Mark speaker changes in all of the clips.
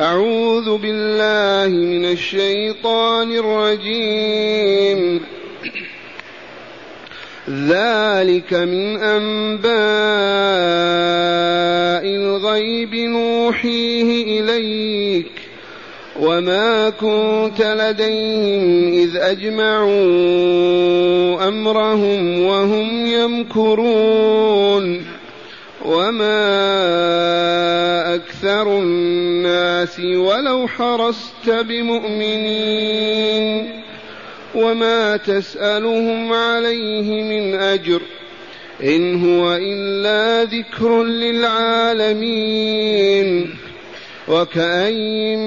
Speaker 1: أعوذ بالله من الشيطان الرجيم ذلك من أنباء الغيب نوحيه إليك وما كنت لديهم إذ أجمعوا أمرهم وهم يمكرون وما أكثر الناس ولو حرصت بمؤمنين وما تسألهم عليه من أجر إن هو إلا ذكر للعالمين وكأين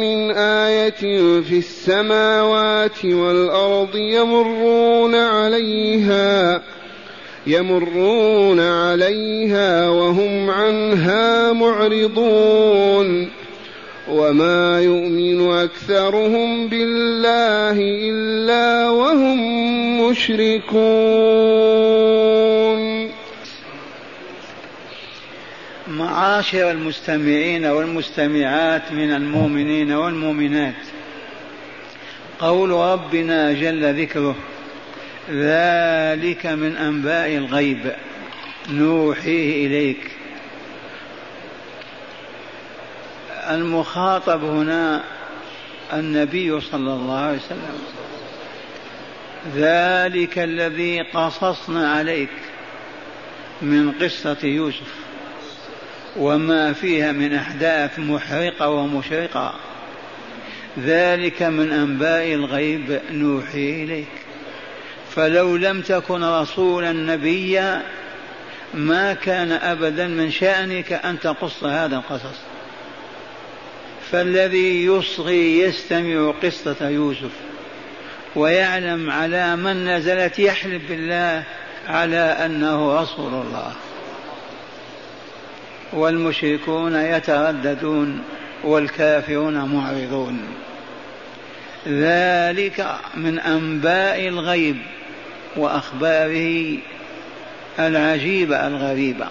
Speaker 1: من آية في السماوات والأرض يمرون عليها يمرون عليها وهم عنها معرضون وما يؤمن اكثرهم بالله الا وهم مشركون
Speaker 2: معاشر المستمعين والمستمعات من المؤمنين والمؤمنات قول ربنا جل ذكره ذلك من انباء الغيب نوحيه اليك المخاطب هنا النبي صلى الله عليه وسلم ذلك الذي قصصنا عليك من قصه يوسف وما فيها من احداث محرقه ومشرقه ذلك من انباء الغيب نوحيه اليك فلو لم تكن رسولا نبيا ما كان ابدا من شانك ان تقص هذا القصص فالذي يصغي يستمع قصه يوسف ويعلم على من نزلت يحلف بالله على انه رسول الله والمشركون يترددون والكافرون معرضون ذلك من انباء الغيب واخباره العجيبه الغريبه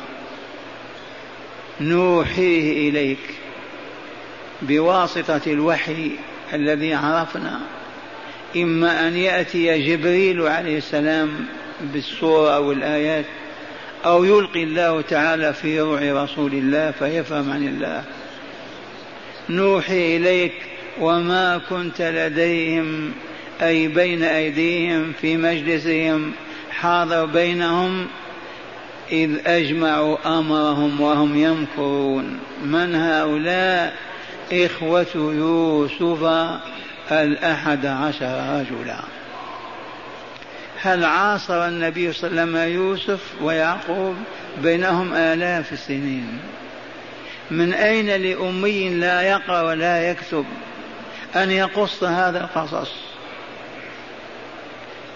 Speaker 2: نوحيه اليك بواسطه الوحي الذي عرفنا اما ان ياتي جبريل عليه السلام بالصوره او الايات او يلقي الله تعالى في روع رسول الله فيفهم عن الله نوحي اليك وما كنت لديهم أي بين أيديهم في مجلسهم حاضر بينهم إذ أجمعوا أمرهم وهم يمكرون من هؤلاء إخوة يوسف الأحد عشر رجلا هل عاصر النبي صلى الله عليه وسلم يوسف ويعقوب بينهم آلاف السنين من أين لأمي لا يقرأ ولا يكتب أن يقص هذا القصص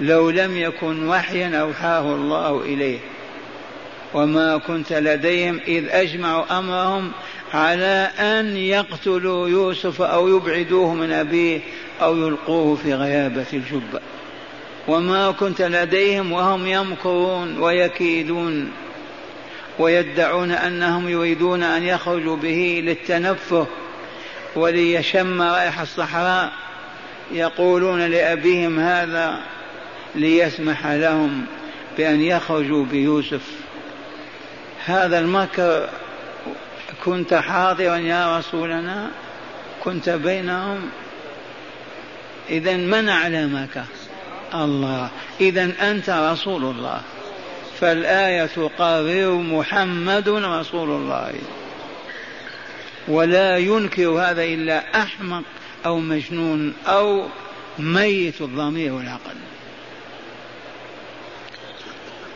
Speaker 2: لو لم يكن وحيا أوحاه الله إليه وما كنت لديهم إذ أجمعوا أمرهم على أن يقتلوا يوسف أو يبعدوه من أبيه أو يلقوه في غيابة الجب وما كنت لديهم وهم يمكرون ويكيدون ويدعون أنهم يريدون أن يخرجوا به للتنفه وليشم رائحة الصحراء يقولون لأبيهم هذا ليسمح لهم بأن يخرجوا بيوسف هذا المكر كنت حاضرا يا رسولنا كنت بينهم إذا من علمك الله إذا أنت رسول الله فالآية تقرر محمد رسول الله ولا ينكر هذا إلا أحمق أو مجنون أو ميت الضمير والعقل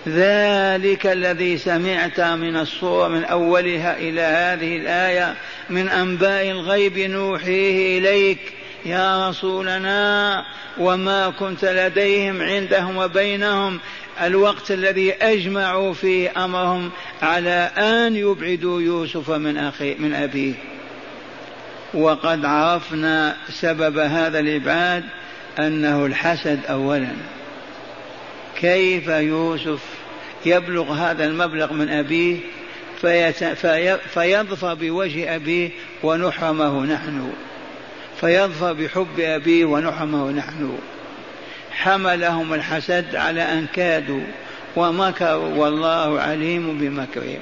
Speaker 2: ذلك الذي سمعت من الصورة من أولها إلى هذه الآية من أنباء الغيب نوحيه إليك يا رسولنا وما كنت لديهم عندهم وبينهم الوقت الذي أجمعوا فيه أمرهم على أن يبعدوا يوسف من أخي من أبيه وقد عرفنا سبب هذا الإبعاد أنه الحسد أولا كيف يوسف يبلغ هذا المبلغ من أبيه فيظفر بوجه أبيه ونحرمه نحن فيظفر بحب أبيه ونحرمه نحن حملهم الحسد على أن كادوا ومكروا والله عليم بمكرهم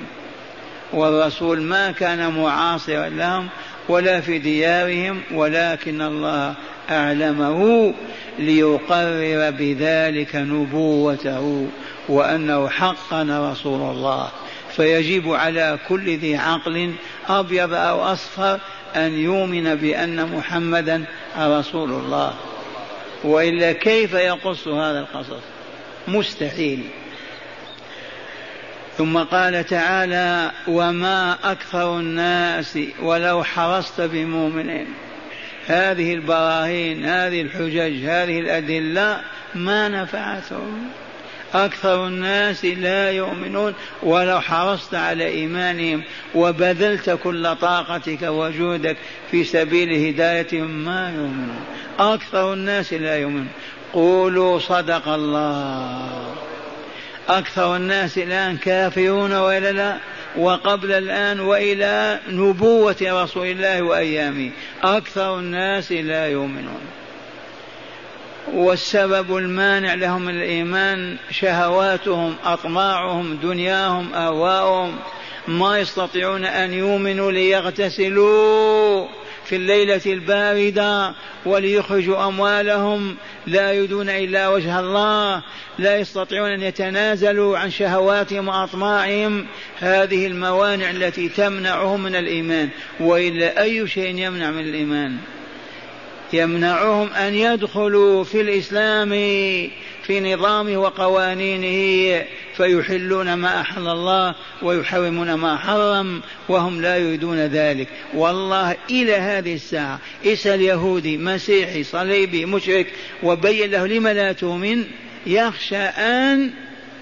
Speaker 2: والرسول ما كان معاصرا لهم ولا في ديارهم ولكن الله أعلمه ليقرر بذلك نبوته وأنه حقا رسول الله فيجب على كل ذي عقل أبيض أو أصفر أن يؤمن بأن محمدا رسول الله وإلا كيف يقص هذا القصص مستحيل ثم قال تعالى وما أكثر الناس ولو حرصت بمؤمنين هذه البراهين هذه الحجج هذه الأدلة ما نفعتهم أكثر الناس لا يؤمنون ولو حرصت على إيمانهم وبذلت كل طاقتك وجودك في سبيل هدايتهم ما يؤمنون أكثر الناس لا يؤمنون قولوا صدق الله أكثر الناس الآن كافرون وإلا لا وقبل الآن وإلى نبوة رسول الله وأيامه أكثر الناس لا يؤمنون والسبب المانع لهم الايمان شهواتهم اطماعهم دنياهم اهواؤهم ما يستطيعون ان يؤمنوا ليغتسلوا في الليله البارده وليخرجوا اموالهم لا يدون الا وجه الله لا يستطيعون ان يتنازلوا عن شهواتهم واطماعهم هذه الموانع التي تمنعهم من الايمان والا اي شيء يمنع من الايمان يمنعهم أن يدخلوا في الإسلام في نظامه وقوانينه فيحلون ما أحل الله ويحرمون ما حرم وهم لا يريدون ذلك والله إلى هذه الساعة اسأل يهودي مسيحي صليبي مشرك وبين له لم لا تؤمن يخشى أن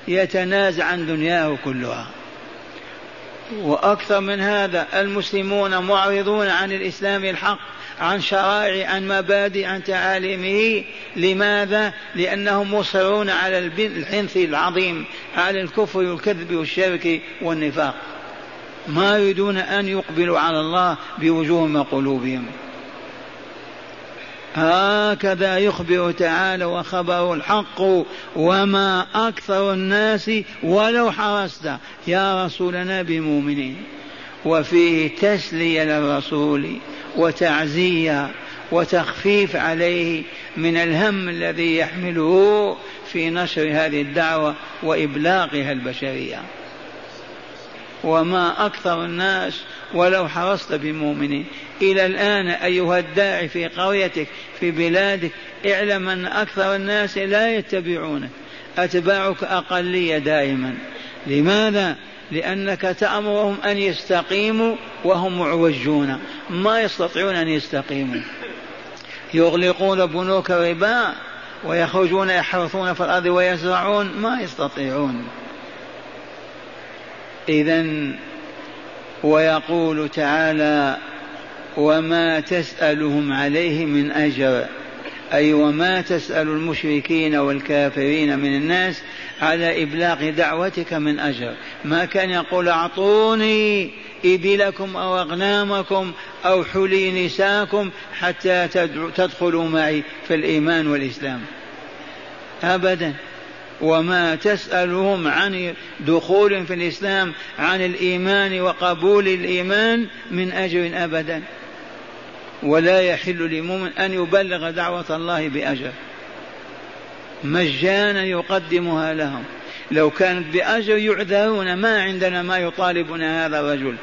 Speaker 2: يتنازع عن دنياه كلها وأكثر من هذا المسلمون معرضون عن الإسلام الحق عن شرائع عن مبادئ عن تعاليمه لماذا؟ لأنهم مصرون على الحنث العظيم على الكفر والكذب والشرك والنفاق ما يريدون أن يقبلوا على الله بوجوههم وقلوبهم هكذا يخبر تعالى وخبر الحق وما أكثر الناس ولو حرصت يا رسولنا بمؤمنين وفيه تسلية للرسول وتعزيه وتخفيف عليه من الهم الذي يحمله في نشر هذه الدعوه وابلاغها البشريه وما اكثر الناس ولو حرصت بمؤمنين الى الان ايها الداعي في قريتك في بلادك اعلم ان اكثر الناس لا يتبعونك اتباعك اقليه دائما لماذا لأنك تأمرهم أن يستقيموا وهم معوجون ما يستطيعون أن يستقيموا يغلقون بنوك الربا ويخرجون يحرثون في الأرض ويزرعون ما يستطيعون إذا ويقول تعالى وما تسألهم عليه من أجر أي وما تسأل المشركين والكافرين من الناس على إبلاغ دعوتك من أجر ما كان يقول أعطوني إبلكم أو أغنامكم أو حلي نساكم حتى تدخلوا معي في الإيمان والإسلام أبدا وما تسألهم عن دخول في الإسلام عن الإيمان وقبول الإيمان من أجر أبدا ولا يحل لمؤمن أن يبلغ دعوة الله بأجر مجانا يقدمها لهم لو كانت بأجر يعذرون ما عندنا ما يطالبنا هذا الرجل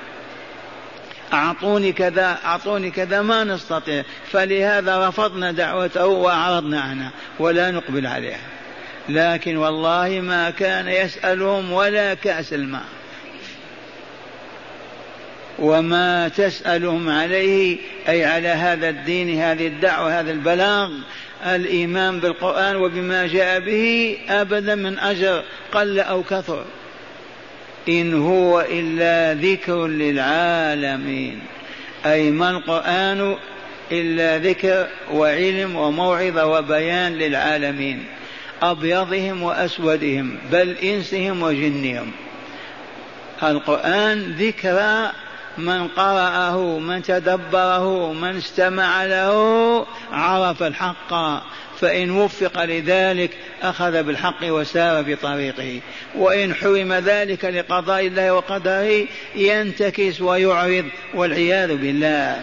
Speaker 2: أعطوني كذا أعطوني كذا ما نستطيع فلهذا رفضنا دعوته وأعرضنا عنها ولا نقبل عليها لكن والله ما كان يسألهم ولا كأس الماء وما تسألهم عليه أي على هذا الدين هذه الدعوة هذا البلاغ الإيمان بالقرآن وبما جاء به أبدا من أجر قل أو كثر إن هو إلا ذكر للعالمين أي ما القرآن إلا ذكر وعلم وموعظة وبيان للعالمين أبيضهم وأسودهم بل إنسهم وجنهم القرآن ذكرى من قرأه من تدبره من استمع له عرف الحق فإن وفق لذلك أخذ بالحق وسار في طريقه وإن حرم ذلك لقضاء الله وقدره ينتكس ويعرض والعياذ بالله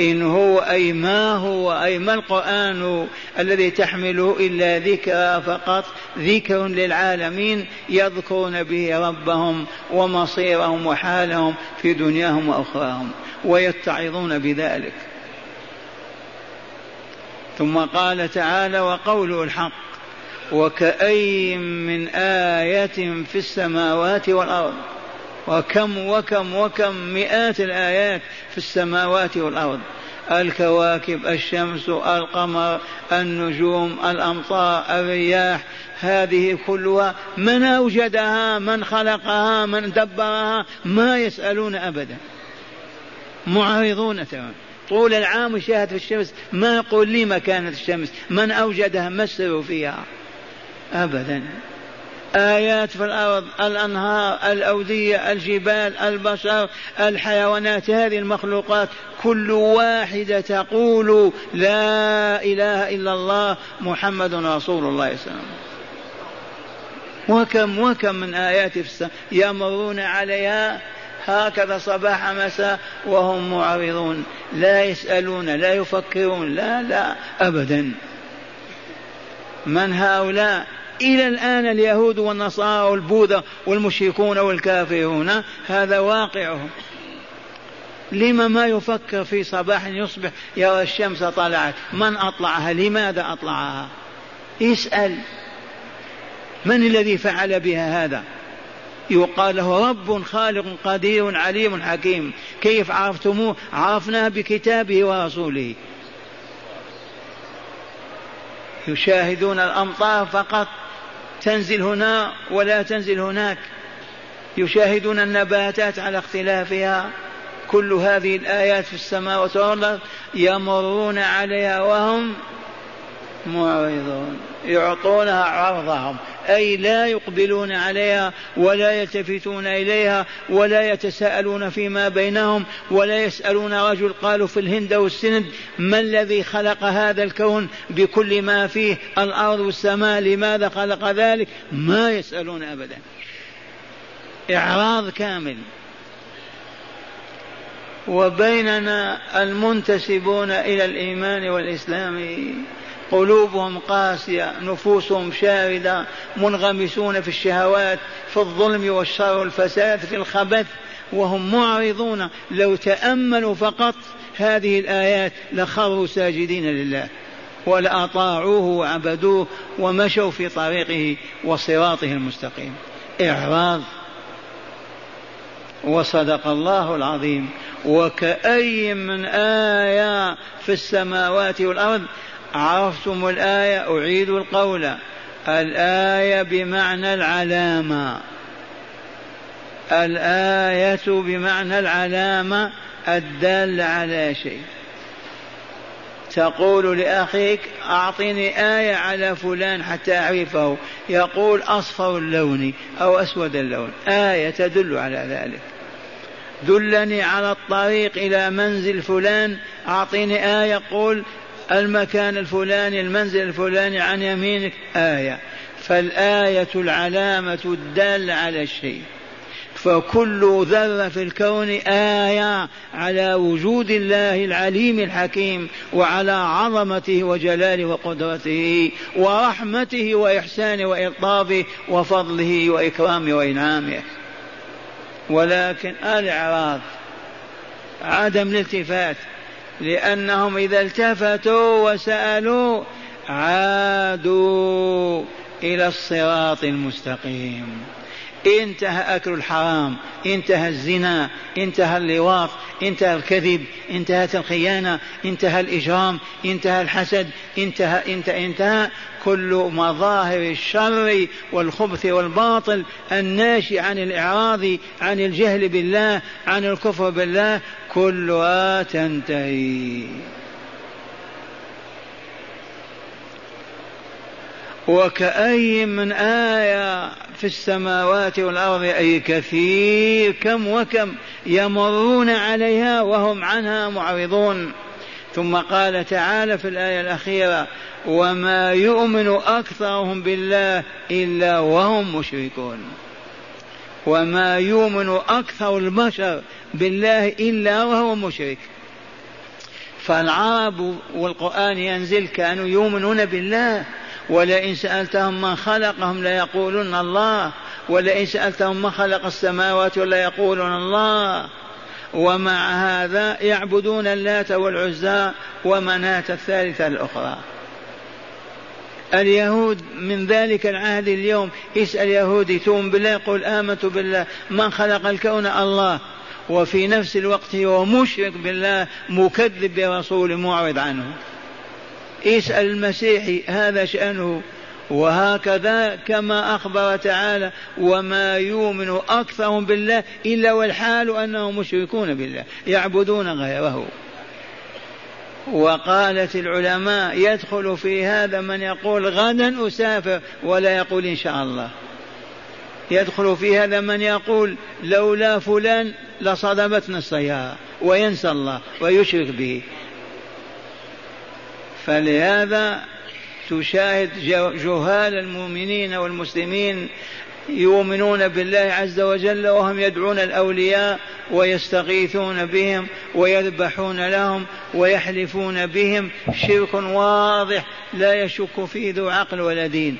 Speaker 2: إن هو أي ما هو أي ما القرآن الذي تحمله إلا ذكرى فقط ذكر للعالمين يذكرون به ربهم ومصيرهم وحالهم في دنياهم وأخراهم ويتعظون بذلك ثم قال تعالى وقوله الحق وكأي من آية في السماوات والأرض وكم وكم وكم مئات الآيات في السماوات والأرض الكواكب الشمس القمر النجوم الأمطار الرياح هذه كلها من أوجدها من خلقها من دبرها ما يسألون أبدا معرضون تماما طول العام شاهد في الشمس ما يقول لي مكانة الشمس من أوجدها ما السر فيها أبدا آيات في الأرض الأنهار الأودية الجبال البشر الحيوانات هذه المخلوقات كل واحدة تقول لا إله إلا الله محمد رسول الله صلى الله عليه وسلم وكم وكم من آيات في السماء يمرون عليها هكذا صباح مساء وهم معرضون لا يسألون لا يفكرون لا لا أبدا من هؤلاء إلى الآن اليهود والنصارى والبوذا والمشركون والكافرون هذا واقعهم لما ما يفكر في صباح يصبح يرى الشمس طلعت من أطلعها لماذا أطلعها اسأل من الذي فعل بها هذا يقال له رب خالق قدير عليم حكيم كيف عرفتموه عرفناه بكتابه ورسوله يشاهدون الأمطار فقط تنزل هنا ولا تنزل هناك يشاهدون النباتات على اختلافها كل هذه الآيات في السماوات والأرض يمرون عليها وهم معرضون يعطونها عرضهم أي لا يقبلون عليها ولا يلتفتون إليها ولا يتساءلون فيما بينهم ولا يسألون رجل قالوا في الهند والسند ما الذي خلق هذا الكون بكل ما فيه الأرض والسماء لماذا خلق ذلك ما يسألون أبدا إعراض كامل وبيننا المنتسبون إلى الإيمان والإسلام قلوبهم قاسية نفوسهم شاردة منغمسون في الشهوات في الظلم والشر والفساد في الخبث وهم معرضون لو تأملوا فقط هذه الآيات لخروا ساجدين لله ولأطاعوه وعبدوه ومشوا في طريقه وصراطه المستقيم إعراض وصدق الله العظيم وكأي من آية في السماوات والأرض عرفتم الآية أعيد القول الآية بمعنى العلامة الآية بمعنى العلامة الدالة على شيء تقول لأخيك أعطني آية على فلان حتى أعرفه يقول أصفر اللون أو أسود اللون آية تدل على ذلك دلني على الطريق إلى منزل فلان أعطني آية قول المكان الفلاني المنزل الفلاني عن يمينك آية فالآية العلامة الدالة على الشيء فكل ذرة في الكون آية على وجود الله العليم الحكيم وعلى عظمته وجلاله وقدرته ورحمته وإحسانه وإلطافه وفضله وإكرامه وإنعامه ولكن الإعراض عدم الالتفات لأنهم إذا التفتوا وسألوا عادوا إلى الصراط المستقيم انتهى أكل الحرام انتهى الزنا انتهى اللواط انتهى الكذب انتهت الخيانة انتهى الإجرام انتهى الحسد انتهى انتهى, انتهى كل مظاهر الشر والخبث والباطل الناشئ عن الإعراض عن الجهل بالله عن الكفر بالله كلها تنتهي وكأي من آية في السماوات والأرض أي كثير كم وكم يمرون عليها وهم عنها معرضون ثم قال تعالى في الآية الأخيرة وما يؤمن أكثرهم بالله إلا وهم مشركون وما يؤمن أكثر البشر بالله إلا وهو مشرك فالعرب والقرآن ينزل كانوا يؤمنون بالله ولئن سألتهم من خلقهم ليقولن الله ولئن سألتهم من خلق السماوات ليقولن الله ومع هذا يعبدون اللات والعزى ومناة الثالثة الأخرى اليهود من ذلك العهد اليوم اسأل يهودي توم بالله قل آمنت بالله من خلق الكون الله وفي نفس الوقت هو مشرك بالله مكذب برسول معرض عنه اسأل المسيحي هذا شأنه وهكذا كما أخبر تعالى وما يؤمن أكثرهم بالله إلا والحال أنهم مشركون بالله يعبدون غيره وقالت العلماء يدخل في هذا من يقول غدا أسافر ولا يقول إن شاء الله يدخل في هذا من يقول لولا فلان لصدمتنا السيارة وينسى الله ويشرك به فلهذا تشاهد جهال المؤمنين والمسلمين يؤمنون بالله عز وجل وهم يدعون الاولياء ويستغيثون بهم ويذبحون لهم ويحلفون بهم شرك واضح لا يشك فيه ذو عقل ولا دين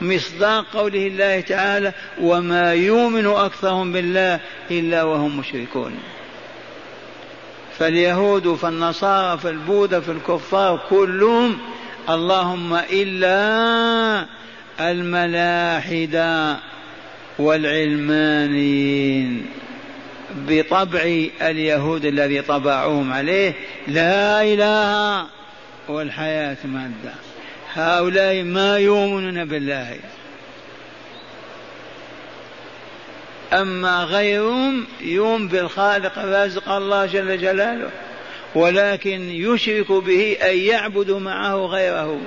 Speaker 2: مصداق قوله الله تعالى وما يؤمن اكثرهم بالله الا وهم مشركون فاليهود فالنصارى فالبوذا فالكفار كلهم اللهم إلا الملاحدة والعلمانيين بطبع اليهود الذي طبعوهم عليه لا إله والحياة مادة هؤلاء ما يؤمنون بالله أما غيرهم يوم بالخالق الرازق الله جل جلاله ولكن يشرك به أن يعبد معه غيره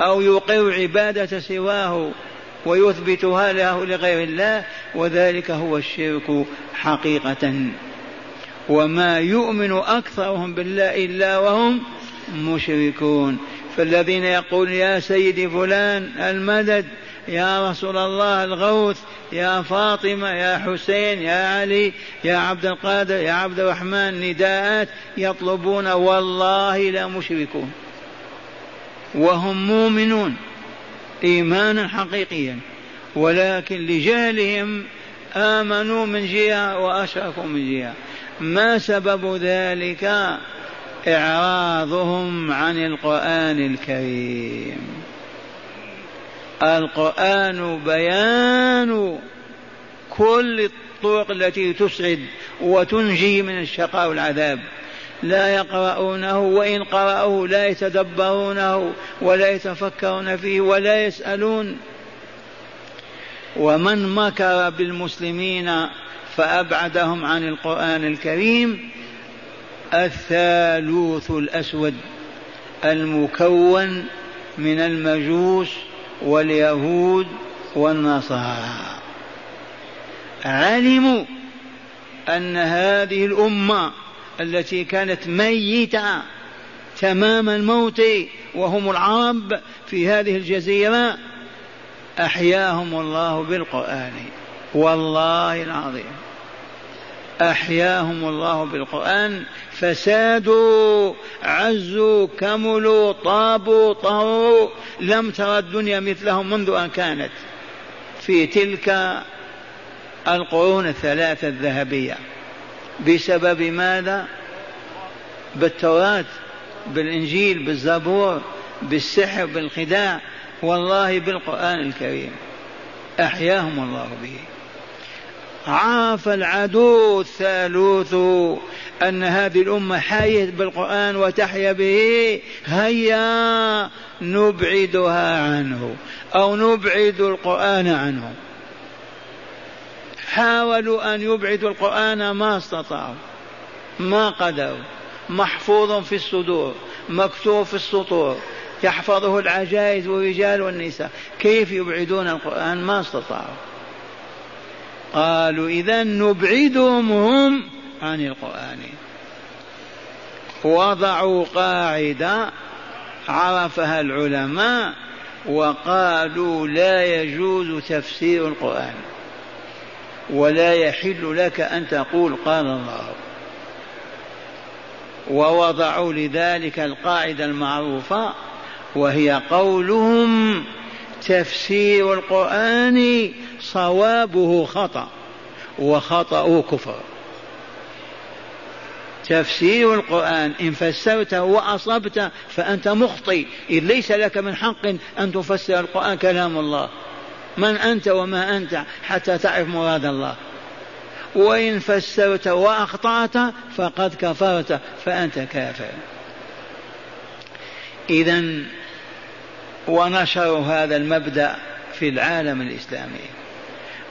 Speaker 2: أو يقر عبادة سواه ويثبتها له لغير الله وذلك هو الشرك حقيقة وما يؤمن أكثرهم بالله إلا وهم مشركون فالذين يقول يا سيدي فلان المدد يا رسول الله الغوث يا فاطمة يا حسين يا علي يا عبد القادر يا عبد الرحمن نداءات يطلبون والله لا مشركون وهم مؤمنون إيمانا حقيقيا ولكن لجهلهم آمنوا من جهة وأشركوا من جهة ما سبب ذلك إعراضهم عن القرآن الكريم القرآن بيان كل الطرق التي تسعد وتنجي من الشقاء والعذاب لا يقرؤونه وإن قرأوه لا يتدبرونه ولا يتفكرون فيه ولا يسألون ومن مكر بالمسلمين فأبعدهم عن القرآن الكريم الثالوث الأسود المكون من المجوس واليهود والنصارى علموا ان هذه الامه التي كانت ميته تمام الموت وهم العرب في هذه الجزيره احياهم الله بالقران والله العظيم أحياهم الله بالقرآن فسادوا عزوا كملوا طابوا طهروا لم ترى الدنيا مثلهم منذ أن كانت في تلك القرون الثلاثة الذهبية بسبب ماذا؟ بالتوراة بالإنجيل بالزبور بالسحر بالخداع والله بالقرآن الكريم أحياهم الله به عاف العدو الثالوث أن هذه الأمة حيت بالقرآن وتحيا به هيا نبعدها عنه أو نبعد القرآن عنه حاولوا أن يبعدوا القرآن ما استطاعوا ما قدروا محفوظ في الصدور مكتوب في السطور يحفظه العجائز والرجال والنساء كيف يبعدون القرآن ما استطاعوا قالوا إذا نبعدهم هم عن القرآن وضعوا قاعدة عرفها العلماء وقالوا لا يجوز تفسير القرآن ولا يحل لك أن تقول قال الله ووضعوا لذلك القاعدة المعروفة وهي قولهم تفسير القرآن صوابه خطأ وخطأه كفر تفسير القرآن إن فسرته وأصبت فأنت مخطئ إذ ليس لك من حق أن تفسر القرآن كلام الله من أنت وما أنت حتى تعرف مراد الله وإن فسرت وأخطأت فقد كفرت فأنت كافر إذا ونشروا هذا المبدا في العالم الاسلامي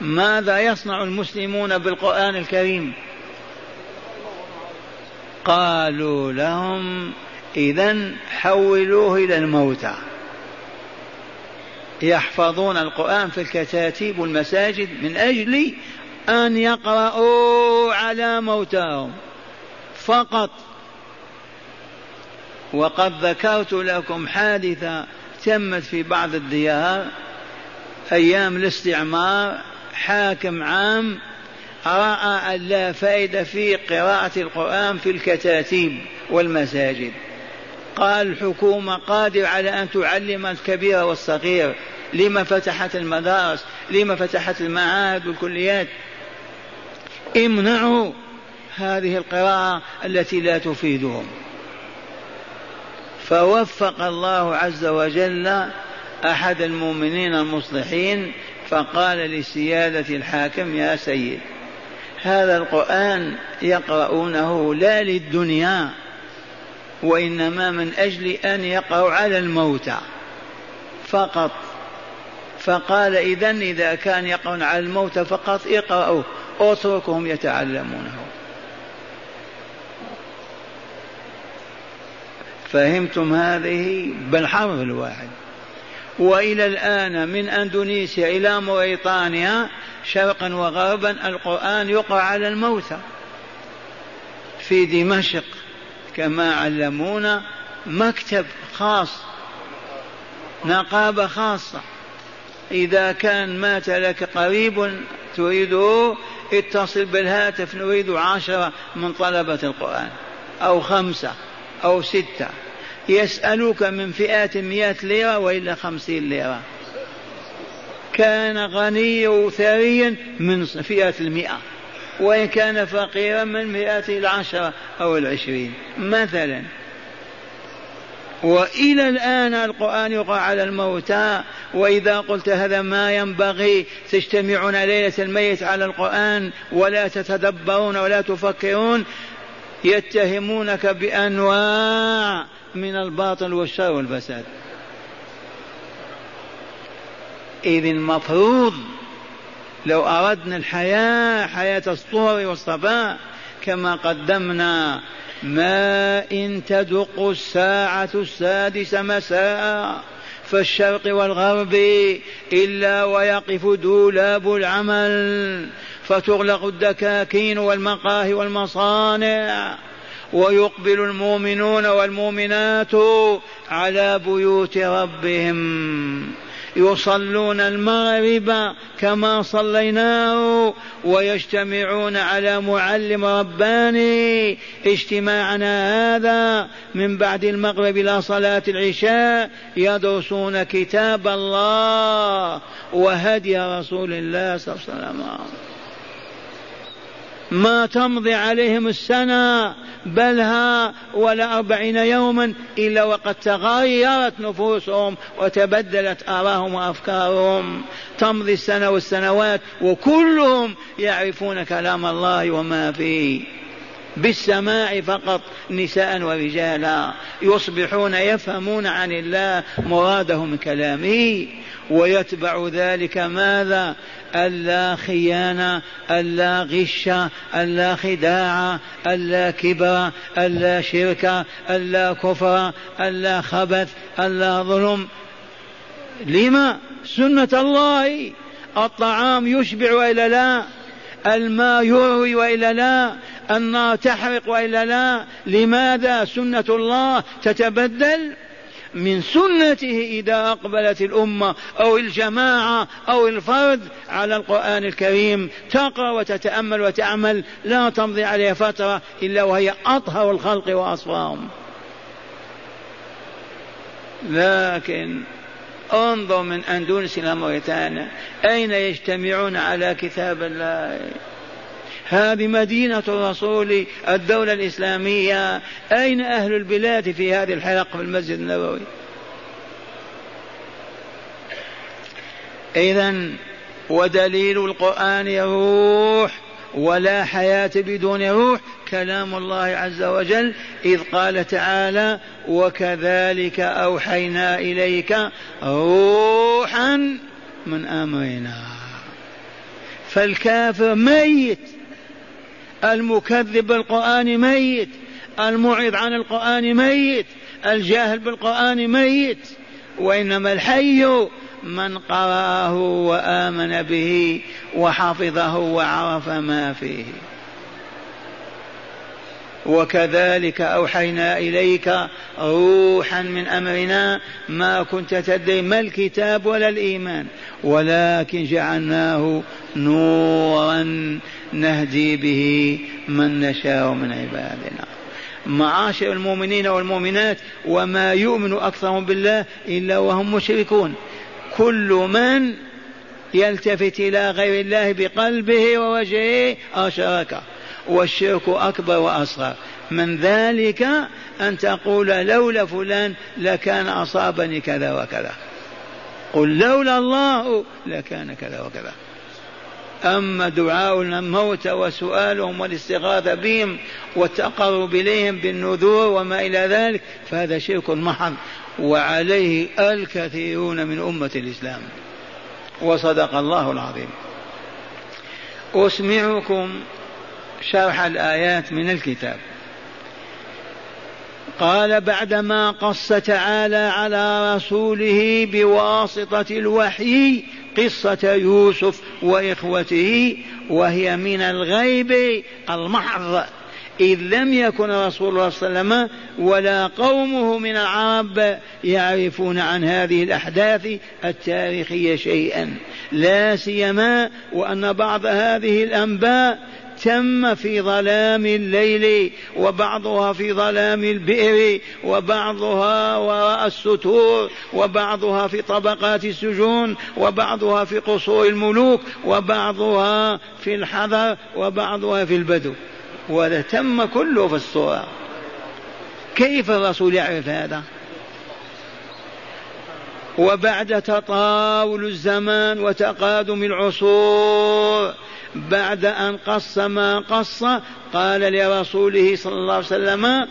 Speaker 2: ماذا يصنع المسلمون بالقران الكريم قالوا لهم اذا حولوه الى الموتى يحفظون القران في الكتاتيب والمساجد من اجل ان يقرأوا على موتاهم فقط وقد ذكرت لكم حادثه تمت في بعض الديار أيام الاستعمار حاكم عام رأى أن لا فائدة في قراءة القرآن في الكتاتيب والمساجد قال الحكومة قادرة على أن تعلم الكبير والصغير لما فتحت المدارس لما فتحت المعاهد والكليات امنعوا هذه القراءة التي لا تفيدهم فوفق الله عز وجل أحد المؤمنين المصلحين فقال لسيادة الحاكم يا سيد هذا القرآن يقرؤونه لا للدنيا وإنما من أجل أن يقعوا على الموتى فقط فقال إذا إذا كان يقعون على الموتى فقط اقرؤوه اتركهم يتعلمونه فهمتم هذه بالحرف الواحد والى الان من اندونيسيا الى موريطانيا شرقا وغربا القران يقرا على الموتى في دمشق كما علمونا مكتب خاص نقابه خاصه اذا كان مات لك قريب تريده اتصل بالهاتف نريد عشره من طلبه القران او خمسه او سته يسألوك من فئات مئة ليرة وإلا خمسين ليرة كان غنيا وثريا من فئة المئة وإن كان فقيرا من مئة العشرة أو العشرين مثلا وإلى الآن القرآن يقع على الموتى وإذا قلت هذا ما ينبغي تجتمعون ليلة الميت على القرآن ولا تتدبرون ولا تفكرون يتهمونك بأنواع من الباطل والشر والفساد إذ المفروض لو أردنا الحياة حياة الصور والصفاء كما قدمنا ما إن تدق الساعة السادسة مساء في الشرق والغرب إلا ويقف دولاب العمل فتغلق الدكاكين والمقاهي والمصانع ويقبل المؤمنون والمؤمنات على بيوت ربهم يصلون المغرب كما صليناه ويجتمعون على معلم رباني اجتماعنا هذا من بعد المغرب الى صلاه العشاء يدرسون كتاب الله وهدي رسول الله صلى الله عليه وسلم ما تمضي عليهم السنه بل ها ولا أربعين يوما إلا وقد تغيرت نفوسهم وتبدلت آراهم وأفكارهم تمضي السنة والسنوات وكلهم يعرفون كلام الله وما فيه بالسماع فقط نساء ورجالا يصبحون يفهمون عن الله مراده من كلامه ويتبع ذلك ماذا ألا خيانة ألا غش ألا خداع ألا كبر ألا شرك ألا كفر ألا خبث ألا ظلم لما سنة الله الطعام يشبع وإلا لا الماء يروي وإلا لا النار تحرق وإلا لا لماذا سنة الله تتبدل من سنته إذا أقبلت الأمة أو الجماعة أو الفرد على القرآن الكريم تقرأ وتتأمل وتعمل لا تمضي عليها فترة إلا وهي أطهر الخلق وأصفاهم لكن انظر من أندونس إلى موريتانيا أين يجتمعون على كتاب الله هذه مدينة الرسول الدولة الإسلامية أين أهل البلاد في هذه الحلقة في المسجد النبوي إذا ودليل القرآن روح ولا حياة بدون روح كلام الله عز وجل إذ قال تعالى وكذلك أوحينا إليك روحا من أمرنا فالكافر ميت المكذب بالقرآن ميت المعرض عن القرآن ميت الجاهل بالقرآن ميت وإنما الحي من قرأه وآمن به وحفظه وعرف ما فيه وكذلك أوحينا إليك روحا من أمرنا ما كنت تدري ما الكتاب ولا الإيمان ولكن جعلناه نورا نهدي به من نشاء من عبادنا معاشر المؤمنين والمؤمنات وما يؤمن أكثرهم بالله إلا وهم مشركون كل من يلتفت إلى غير الله بقلبه ووجهه أشرك والشرك أكبر وأصغر من ذلك أن تقول لولا فلان لكان أصابني كذا وكذا قل لولا الله لكان كذا وكذا أما دعاء الموتى وسؤالهم والاستغاثة بهم والتقرب إليهم بالنذور وما إلى ذلك فهذا شرك محض وعليه الكثيرون من أمة الإسلام وصدق الله العظيم أسمعكم شرح الآيات من الكتاب قال بعدما قص تعالى على رسوله بواسطة الوحي قصة يوسف وإخوته وهي من الغيب المحض إذ لم يكن رسول الله صلى الله عليه وسلم ولا قومه من العرب يعرفون عن هذه الأحداث التاريخية شيئا لا سيما وأن بعض هذه الأنباء تم في ظلام الليل وبعضها في ظلام البئر وبعضها وراء الستور وبعضها في طبقات السجون وبعضها في قصور الملوك وبعضها في الحضر وبعضها في البدو تم كله في الصورة كيف الرسول يعرف هذا وبعد تطاول الزمان وتقادم العصور بعد أن قص ما قص قال لرسوله صلى الله عليه وسلم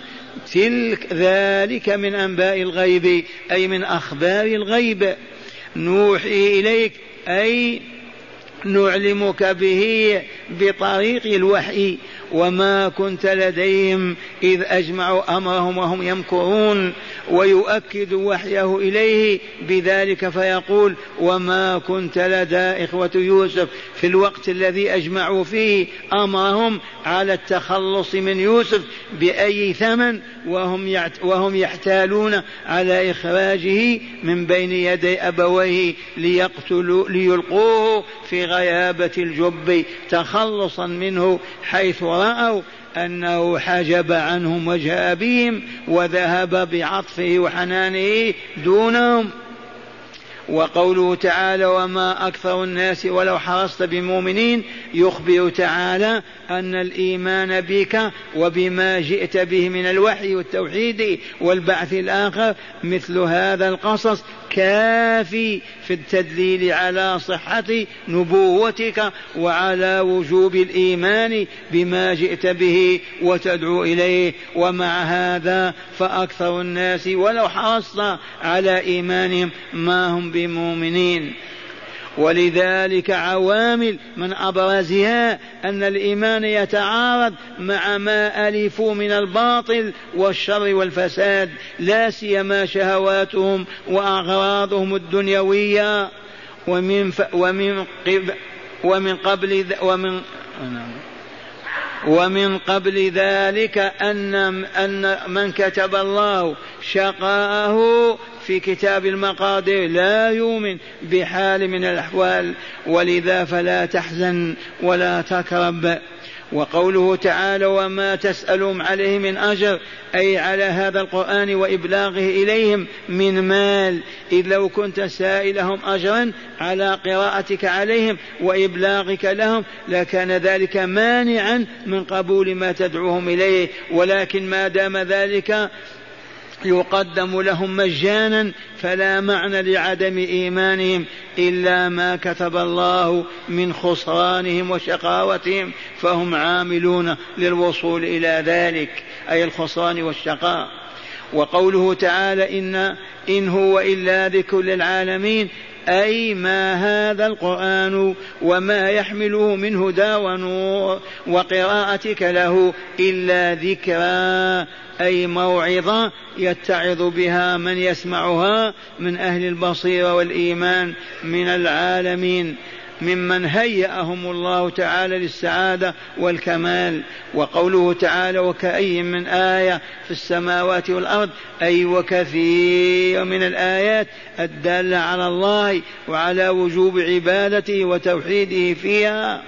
Speaker 2: تلك ذلك من أنباء الغيب أي من أخبار الغيب نوحي إليك أي نعلمك به بطريق الوحي وما كنت لديهم إذ أجمعوا أمرهم وهم يمكرون ويؤكد وحيه إليه بذلك فيقول وما كنت لدى إخوة يوسف في الوقت الذي أجمعوا فيه أمرهم على التخلص من يوسف بأي ثمن وهم وهم يحتالون على إخراجه من بين يدي أبويه ليقتلوا ليلقوه في غيابة الجب تخلصا منه حيث ورأوا أنه حجب عنهم وجه أبيهم وذهب بعطفه وحنانه دونهم وقوله تعالى وما أكثر الناس ولو حرصت بمؤمنين يخبر تعالى أن الإيمان بك وبما جئت به من الوحي والتوحيد والبعث الآخر مثل هذا القصص كافي في التدليل على صحة نبوتك وعلى وجوب الإيمان بما جئت به وتدعو إليه ومع هذا فأكثر الناس ولو حرصنا على إيمانهم ما هم بمؤمنين ولذلك عوامل من أبرزها أن الإيمان يتعارض مع ما ألفوا من الباطل والشر والفساد لا سيما شهواتهم وأغراضهم الدنيوية ومن ف... ومن قب... ومن قبل ذ... ومن ومن قبل ذلك أن أن من كتب الله شقاءه في كتاب المقادير لا يؤمن بحال من الأحوال ولذا فلا تحزن ولا تكرب وقوله تعالى وما تسألهم عليه من أجر أي على هذا القرآن وإبلاغه إليهم من مال إذ لو كنت سائلهم أجرا على قراءتك عليهم وإبلاغك لهم لكان ذلك مانعا من قبول ما تدعوهم إليه ولكن ما دام ذلك يقدم لهم مجانا فلا معنى لعدم ايمانهم الا ما كتب الله من خسرانهم وشقاوتهم فهم عاملون للوصول الى ذلك اي الخسران والشقاء وقوله تعالى إن إن هو إلا ذكر للعالمين أي ما هذا القرآن وما يحمله من هدى ونور وقراءتك له إلا ذكرى أي موعظة يتعظ بها من يسمعها من أهل البصيرة والإيمان من العالمين ممن هيأهم الله تعالى للسعادة والكمال وقوله تعالى وكأي من آية في السماوات والأرض أي وكثير من الآيات الدالة على الله وعلى وجوب عبادته وتوحيده فيها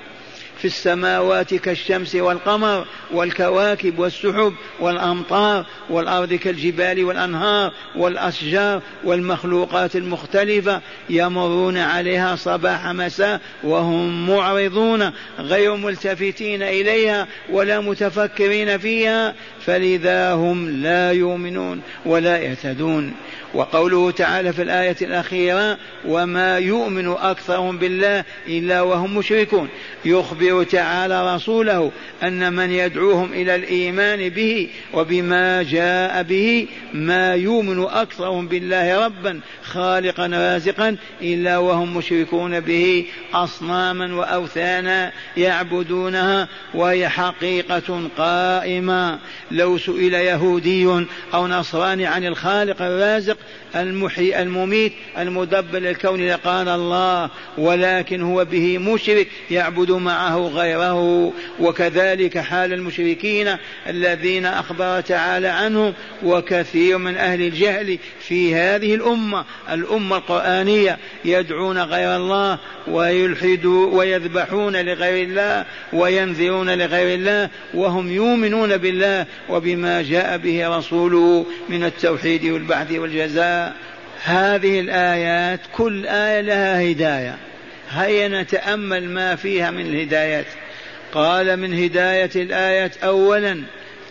Speaker 2: في السماوات كالشمس والقمر والكواكب والسحب والأمطار والأرض كالجبال والأنهار والأشجار والمخلوقات المختلفة يمرون عليها صباح مساء وهم معرضون غير ملتفتين إليها ولا متفكرين فيها فلذا هم لا يؤمنون ولا يهتدون وقوله تعالى في الآية الأخيرة وما يؤمن أكثرهم بالله إلا وهم مشركون يخبر تعالى رسوله أن من يدعوهم إلى الإيمان به وبما جاء به ما يؤمن أكثرهم بالله ربا خالقا رازقا إلا وهم مشركون به أصناما وأوثانا يعبدونها وهي حقيقة قائمة لو سئل يهودي أو نصراني عن الخالق الرازق relationship. المحيي المميت المدبر للكون لقال الله ولكن هو به مشرك يعبد معه غيره وكذلك حال المشركين الذين أخبر تعالى عنهم وكثير من أهل الجهل في هذه الأمة الأمة القرآنية يدعون غير الله ويلحدوا ويذبحون لغير الله وينذرون لغير الله وهم يؤمنون بالله وبما جاء به رسوله من التوحيد والبعث والجزاء هذه الآيات كل آية لها هداية هيا نتأمل ما فيها من الهدايات قال من هداية الآية أولا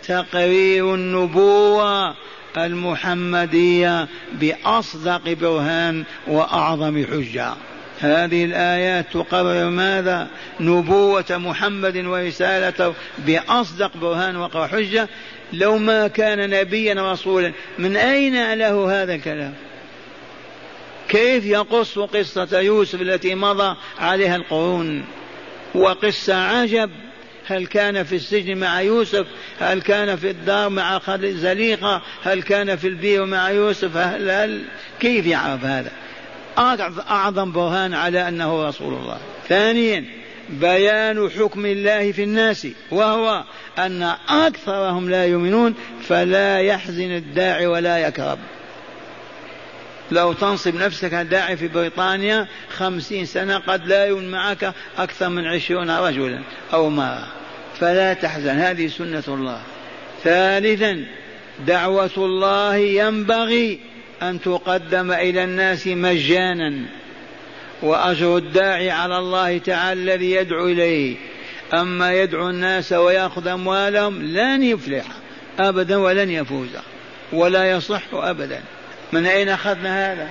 Speaker 2: تقرير النبوة المحمدية بأصدق برهان وأعظم حجة هذه الآيات تقرر ماذا؟ نبوة محمد ورسالته بأصدق برهان وحجة لو ما كان نبيا رسولا من أين له هذا الكلام كيف يقص قصة يوسف التي مضى عليها القرون وقصة عجب هل كان في السجن مع يوسف هل كان في الدار مع زليقة هل كان في البير مع يوسف هل هل كيف يعرف هذا أعظم برهان على أنه رسول الله ثانيا بيان حكم الله في الناس وهو أن أكثرهم لا يؤمنون فلا يحزن الداعي ولا يكرب لو تنصب نفسك داعي في بريطانيا خمسين سنة قد لا يؤمن معك أكثر من عشرون رجلا أو مرة فلا تحزن هذه سنة الله ثالثا دعوة الله ينبغي أن تقدم إلى الناس مجانا وأجر الداعي على الله تعالى الذي يدعو إليه أما يدعو الناس ويأخذ أموالهم لن يفلح أبدا ولن يفوز ولا يصح أبدا من أين أخذنا هذا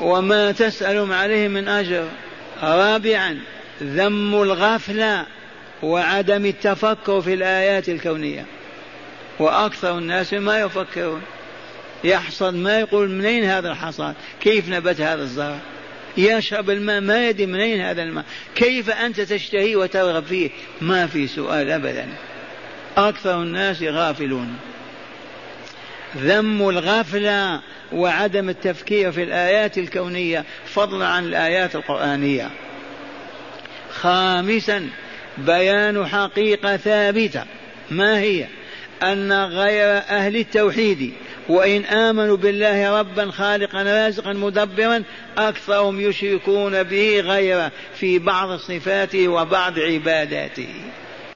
Speaker 2: وما تسألهم عليه من أجر رابعا ذم الغفلة وعدم التفكر في الآيات الكونية وأكثر الناس ما يفكرون يحصد ما يقول منين هذا الحصاد كيف نبت هذا الزرع يشرب الماء ما يدري من أين هذا الماء كيف أنت تشتهي وترغب فيه ما في سؤال أبدا أكثر الناس غافلون ذم الغفلة وعدم التفكير في الآيات الكونية فضلا عن الآيات القرآنية خامسا بيان حقيقة ثابتة ما هي أن غير أهل التوحيد وإن آمنوا بالله ربا خالقا رازقا مدبرا أكثرهم يشركون به غيره في بعض صفاته وبعض عباداته